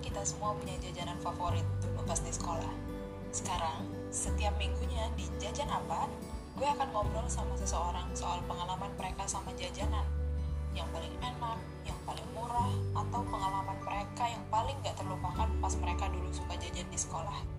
kita semua punya jajanan favorit pas di sekolah. Sekarang, setiap minggunya di Jajan Apa, gue akan ngobrol sama seseorang soal pengalaman mereka sama jajanan. Yang paling enak, yang paling murah, atau pengalaman mereka yang paling gak terlupakan pas mereka dulu suka jajan di sekolah.